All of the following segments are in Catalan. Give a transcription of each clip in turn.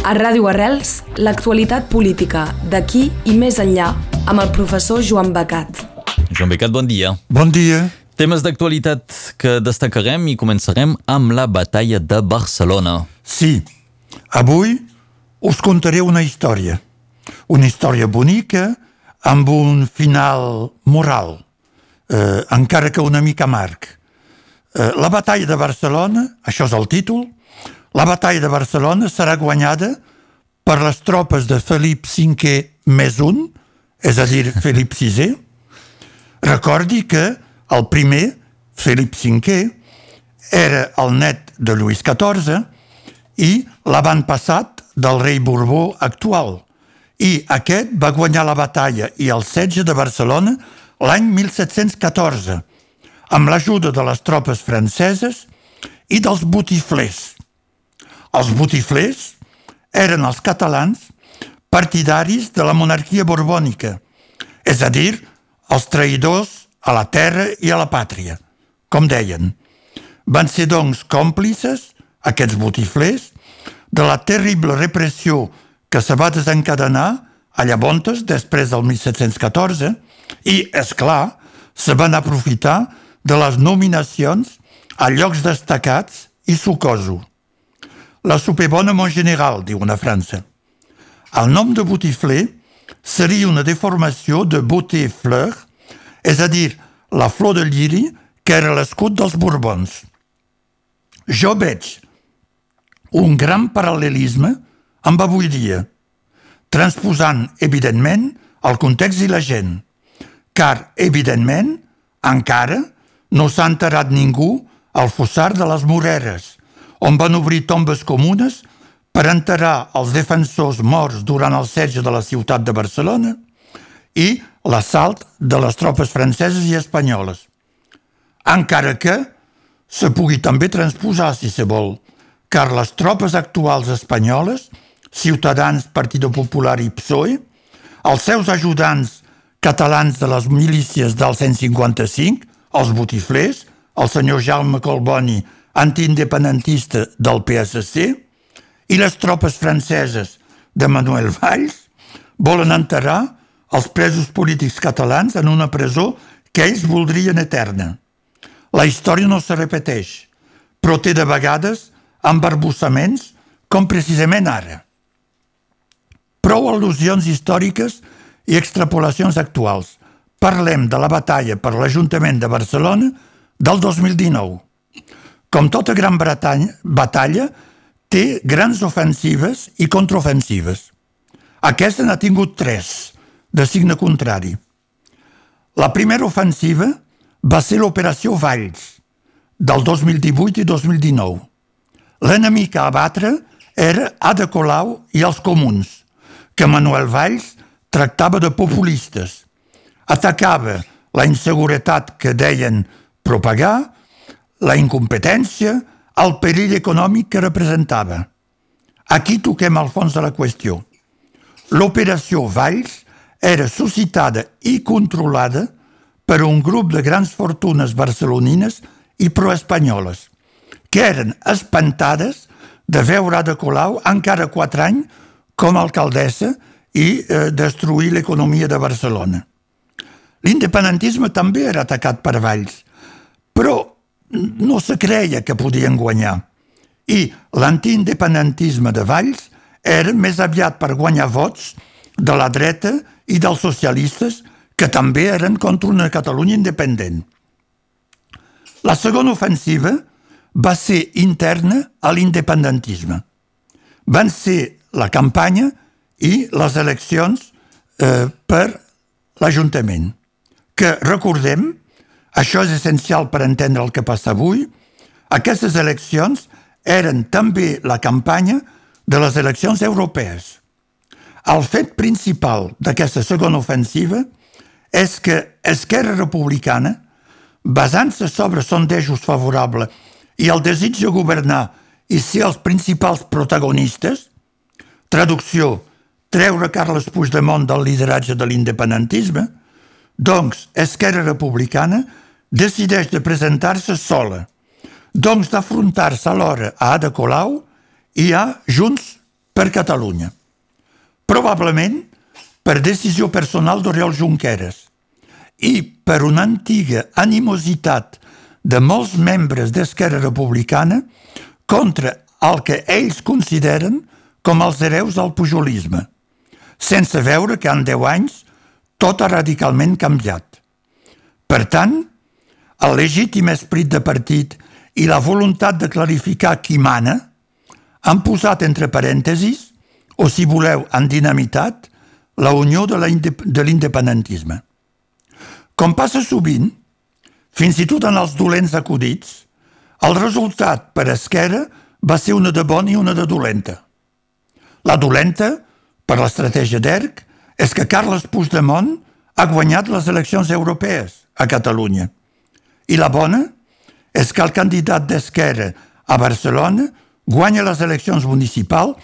A Ràdio Arrels, l'actualitat política d'aquí i més enllà amb el professor Joan Becat. Joan Becat, bon dia. Bon dia. Temes d'actualitat que destacarem i començarem amb la batalla de Barcelona. Sí, avui us contaré una història. Una història bonica amb un final moral, eh, encara que una mica amarg. Eh, la batalla de Barcelona, això és el títol, la batalla de Barcelona serà guanyada per les tropes de Felip V més un, és a dir, Felip VI. Recordi que el primer, Felip V, era el net de Lluís XIV i l'avantpassat del rei Borbó actual. I aquest va guanyar la batalla i el setge de Barcelona l'any 1714, amb l'ajuda de les tropes franceses i dels botiflers. Els botiflers eren els catalans partidaris de la monarquia borbònica, és a dir, els traïdors a la terra i a la pàtria, com deien. Van ser, doncs, còmplices, aquests botiflers, de la terrible repressió que se va desencadenar a Llavontes després del 1714 i, és clar, se van aprofitar de les nominacions a llocs destacats i sucoso. La superbona mon general, diuen a França. El nom de botifler seria una deformació de beauté fleur, és a dir, la flor de lliri que era l'escut dels Borbons. Jo veig un gran paral·lelisme amb avui dia, transposant, evidentment, el context i la gent, car, evidentment, encara no s'ha enterrat ningú al fossar de les Moreres, on van obrir tombes comunes per enterrar els defensors morts durant el setge de la ciutat de Barcelona i l'assalt de les tropes franceses i espanyoles. Encara que se pugui també transposar, si se vol, car les tropes actuals espanyoles, Ciutadans, Partido Popular i PSOE, els seus ajudants catalans de les milícies del 155, els botiflers, el senyor Jaume Colboni, antiindependentista del PSC, i les tropes franceses de Manuel Valls volen enterrar els presos polítics catalans en una presó que ells voldrien eterna. La història no se repeteix, però té de vegades embarbussaments com precisament ara. Prou al·lusions històriques i extrapolacions actuals. Parlem de la batalla per l'Ajuntament de Barcelona del 2019. Com tota gran Bretanya, batalla, té grans ofensives i contraofensives. Aquesta n'ha tingut tres, de signe contrari. La primera ofensiva va ser l'operació Valls, del 2018 i 2019. L'enemic a abatre era Ada Colau i els comuns, que Manuel Valls tractava de populistes. Atacava la inseguretat que deien propagar, la incompetència, el perill econòmic que representava. Aquí toquem al fons de la qüestió. L'operació Valls era suscitada i controlada per un grup de grans fortunes barcelonines i proespanyoles, que eren espantades de veure Ada Colau encara quatre anys com a alcaldessa i eh, destruir l'economia de Barcelona. L'independentisme també era atacat per Valls, però no se creia que podien guanyar. I l'antiindependentisme de Valls era més aviat per guanyar vots de la dreta i dels socialistes que també eren contra una Catalunya independent. La segona ofensiva va ser interna a l'independentisme. Van ser la campanya i les eleccions eh, per l'Ajuntament. Que, recordem, això és essencial per entendre el que passa avui, aquestes eleccions eren també la campanya de les eleccions europees. El fet principal d'aquesta segona ofensiva és que Esquerra Republicana, basant-se sobre sondejos favorables i el desig de governar i ser els principals protagonistes, traducció, treure Carles Puigdemont del lideratge de l'independentisme, doncs Esquerra Republicana decideix de presentar-se sola, doncs d'afrontar-se alhora a Ada Colau i a Junts per Catalunya. Probablement per decisió personal d'Oriol Junqueras i per una antiga animositat de molts membres d'Esquerra Republicana contra el que ells consideren com els hereus del pujolisme, sense veure que en 10 anys tot ha radicalment canviat. Per tant, el legítim esperit de partit i la voluntat de clarificar qui mana han posat entre parèntesis, o si voleu, en dinamitat, la unió de l'independentisme. Com passa sovint, fins i tot en els dolents acudits, el resultat per Esquerra va ser una de bona i una de dolenta. La dolenta, per l'estratègia d'ERC, és que Carles Puigdemont ha guanyat les eleccions europees a Catalunya. I la bona és que el candidat d'Esquerra a Barcelona guanya les eleccions municipals,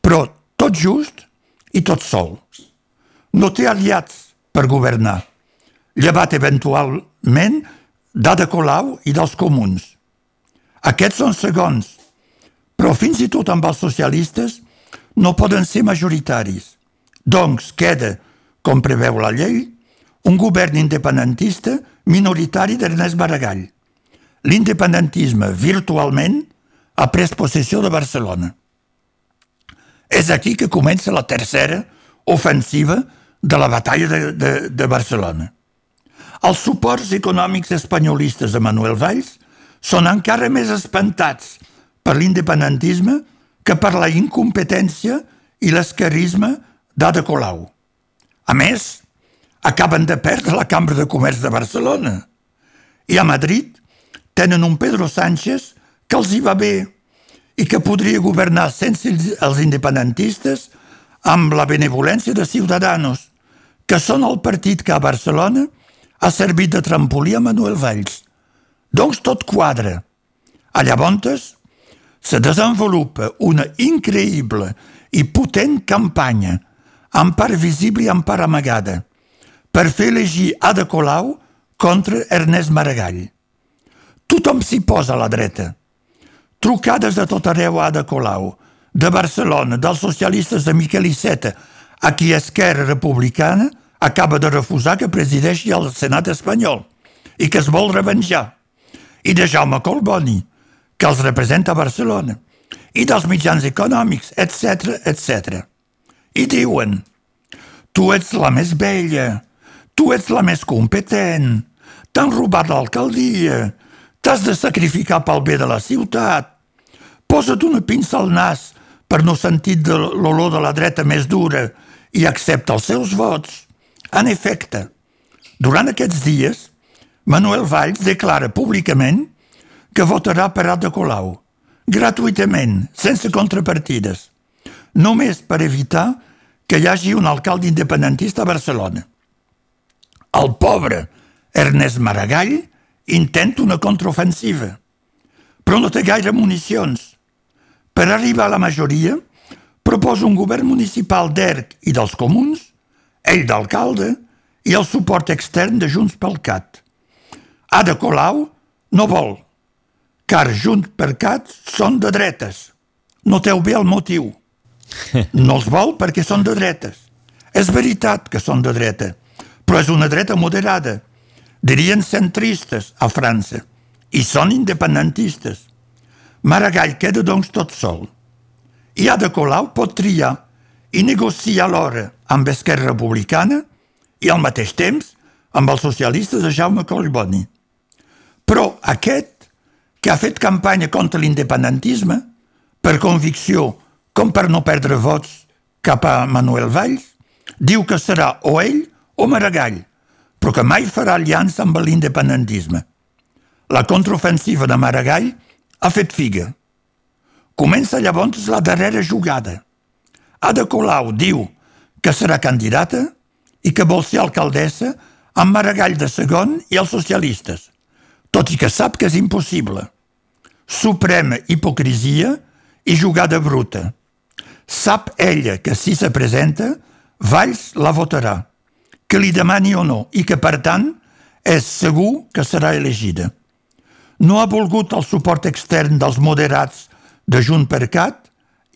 però tot just i tot sol. No té aliats per governar, llevat eventualment d'Ada Colau i dels comuns. Aquests són segons, però fins i tot amb els socialistes no poden ser majoritaris. Doncs queda, com preveu la llei, un govern independentista minoritari d'Ernest Maragall. L'independentisme virtualment ha pres possessió de Barcelona. És aquí que comença la tercera ofensiva de la batalla de, de, de Barcelona. Els suports econòmics espanyolistes de Manuel Valls són encara més espantats per l'independentisme que per la incompetència i l'esquerrisme d'Ada Colau. A més, acaben de perdre la Cambra de Comerç de Barcelona i a Madrid tenen un Pedro Sánchez que els hi va bé i que podria governar sense els independentistes amb la benevolència de Ciudadanos, que són el partit que a Barcelona ha servit de trampolí a Manuel Valls. Doncs tot quadra. A llavors se desenvolupa una increïble i potent campanya, amb part visible i amb part amagada, per fer elegir Ada Colau contra Ernest Maragall. Tothom s'hi posa a la dreta. Trucades de tot arreu a Ada Colau, de Barcelona, dels socialistes de Miquel Iceta, a qui Esquerra Republicana acaba de refusar que presideixi el Senat espanyol i que es vol revenjar, i de Jaume Colboni, que els representa a Barcelona, i dels mitjans econòmics, etc etc. I diuen, tu ets la més vella, tu ets la més competent, t'han robat l'alcaldia, t'has de sacrificar pel bé de la ciutat, posa't una pinça al nas per no sentir de l'olor de la dreta més dura i accepta els seus vots. En efecte, durant aquests dies, Manuel Valls declara públicament que votarà per Ada Colau, gratuïtament, sense contrapartides, només per evitar que hi hagi un alcalde independentista a Barcelona. El pobre Ernest Maragall intenta una contraofensiva, però no té gaire municions. Per arribar a la majoria, proposa un govern municipal d'ERC i dels comuns ell d'alcalde i el suport extern de Junts pel Cat. Ada Colau no vol, car Junts per Cat són de dretes. Noteu bé el motiu. No els vol perquè són de dretes. És veritat que són de dreta, però és una dreta moderada. Dirien centristes a França. I són independentistes. Maragall queda doncs tot sol. I Ada Colau pot triar i negocia alhora amb Esquerra Republicana i al mateix temps amb els socialistes de Jaume Collboni. Però aquest, que ha fet campanya contra l'independentisme, per convicció com per no perdre vots cap a Manuel Valls, diu que serà o ell o Maragall, però que mai farà aliança amb l'independentisme. La contraofensiva de Maragall ha fet figa. Comença llavors la darrera jugada. Ada Colau diu que serà candidata i que vol ser alcaldessa amb Maragall de segon i els socialistes, tot i que sap que és impossible. Suprema hipocrisia i jugada bruta. Sap ella que si se presenta, Valls la votarà, que li demani o no, i que, per tant, és segur que serà elegida. No ha volgut el suport extern dels moderats de Junt per Cat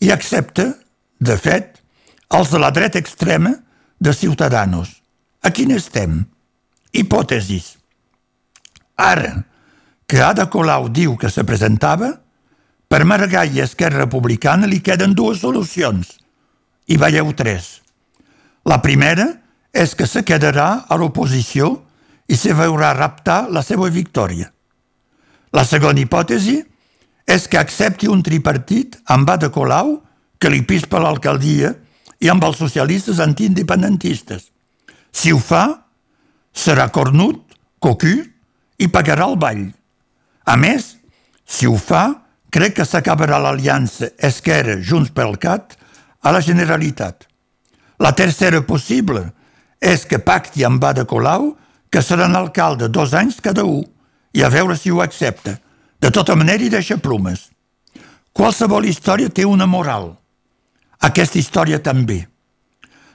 i accepta de fet, els de la dreta extrema de Ciutadanos. A quin estem? Hipòtesis. Ara que Ada Colau diu que se presentava, per Maragall i Esquerra Republicana li queden dues solucions. I veieu tres. La primera és que se quedarà a l'oposició i se veurà raptar la seva victòria. La segona hipòtesi és que accepti un tripartit amb Ada Colau que li pispa l'alcaldia i amb els socialistes antiindependentistes. Si ho fa, serà cornut, cocu i pagarà el ball. A més, si ho fa, crec que s'acabarà l'aliança Esquerra Junts pel Cat a la Generalitat. La tercera possible és que pacti amb Ada Colau que seran alcalde dos anys cada un i a veure si ho accepta. De tota manera hi deixa plumes. Qualsevol història té una moral. Aquesta història també.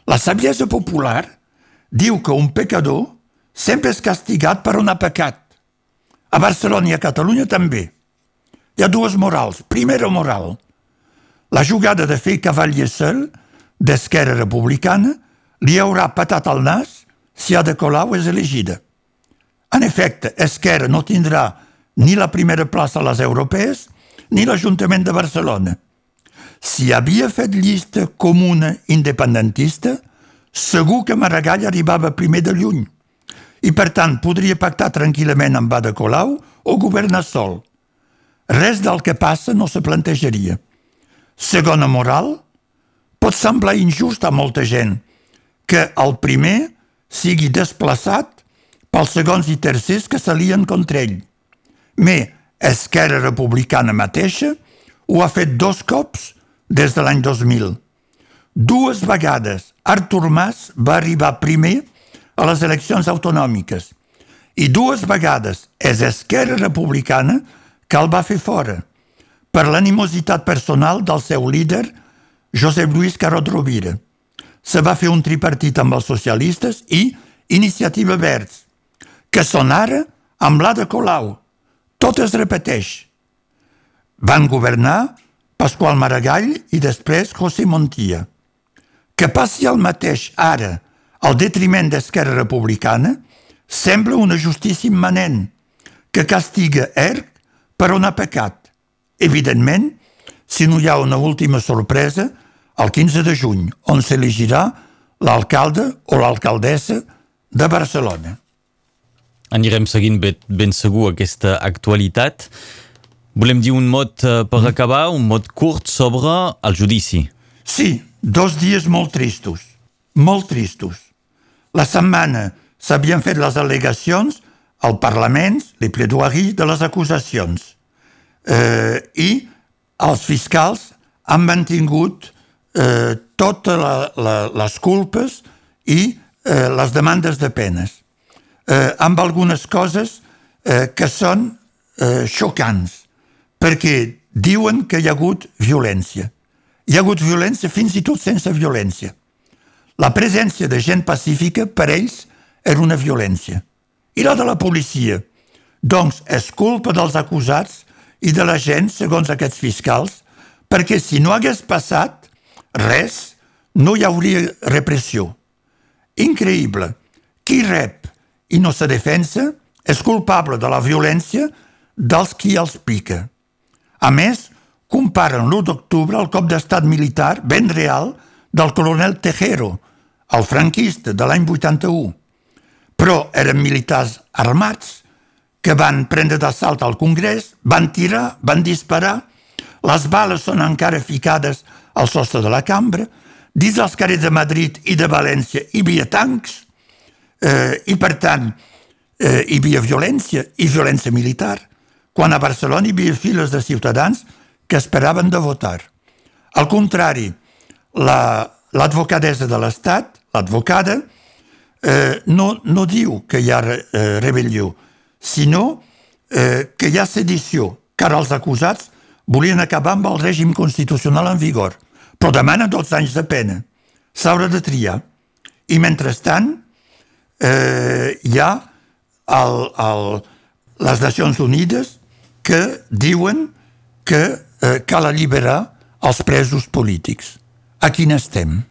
La saviesa popular diu que un pecador sempre és castigat per un pecat. A Barcelona i a Catalunya també. Hi ha dues morals. Primera moral. La jugada de fer cavaller seul d'Esquerra Republicana li haurà patat al nas si Ada Colau és elegida. En efecte, Esquerra no tindrà ni la primera plaça a les europees ni l'Ajuntament de Barcelona. Si havia fet llista comuna independentista, segur que Maragall arribava primer de lluny i, per tant, podria pactar tranquil·lament amb Ada Colau o governar sol. Res del que passa no se plantejaria. Segona moral, pot semblar injust a molta gent que el primer sigui desplaçat pels segons i tercers que s'alien contra ell. Me, Esquerra Republicana mateixa ho ha fet dos cops des de l'any 2000. Dues vegades Artur Mas va arribar primer a les eleccions autonòmiques i dues vegades és Esquerra Republicana que el va fer fora per l'animositat personal del seu líder, Josep Lluís Carot Rovira. Se va fer un tripartit amb els socialistes i Iniciativa Verds, que són ara amb l'Ada Colau. Tot es repeteix. Van governar Pasqual Maragall i després José Montilla. Que passi el mateix ara al detriment d'Esquerra Republicana sembla una justícia immanent que castiga ERC per on ha pecat. Evidentment, si no hi ha una última sorpresa, el 15 de juny, on s'elegirà l'alcalde o l'alcaldessa de Barcelona. Anirem seguint ben, ben segur aquesta actualitat. Volem dir un mot uh, per mm. acabar, un mot curt sobre el judici. Sí, dos dies molt tristos, molt tristos. La setmana s'havien fet les al·legacions al Parlament, les plaidoiries de les acusacions eh, i els fiscals han mantingut eh, totes la, les culpes i eh, les demandes de penes, eh, amb algunes coses eh, que són eh, xocants, perquè diuen que hi ha hagut violència. Hi ha hagut violència fins i tot sense violència. La presència de gent pacífica per ells era una violència. I la de la policia? Doncs és culpa dels acusats i de la gent, segons aquests fiscals, perquè si no hagués passat res, no hi hauria repressió. Increïble. Qui rep i no se defensa és culpable de la violència dels qui els pica. A més, comparen l'1 d'octubre al cop d'estat militar ben real del coronel Tejero, el franquista de l'any 81. Però eren militars armats que van prendre d'assalt al Congrés, van tirar, van disparar, les bales són encara ficades al sostre de la cambra, dins els carrers de Madrid i de València hi havia tancs, eh, i per tant eh, hi havia violència i violència militar, quan a Barcelona hi havia files de ciutadans que esperaven de votar. Al contrari, l'advocadessa la, de l'Estat, l'advocada, eh, no, no diu que hi ha eh, rebel·lió, sinó eh, que hi ha sedició, car els acusats volien acabar amb el règim constitucional en vigor, però demanen 12 anys de pena. S'haurà de triar. I mentrestant eh, hi ha el, el, les Nacions Unides que diuen que eh, cal alliberar els presos polítics. a quin estem.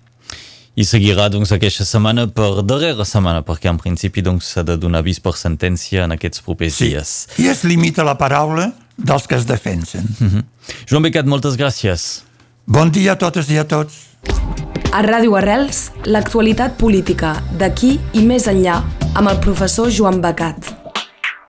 I seguirà doncs, aquesta setmana per darrera setmana, perquè en principi doncs, s'ha de donar avís per sentència en aquests propers Sí. dies. I es limita la paraula dels que es defensen. Joan Becat, moltes gràcies. Bon dia a totes i a tots. A Ràdio Arrels, l'actualitat política d'aquí i més enllà amb el professor Joan Becat.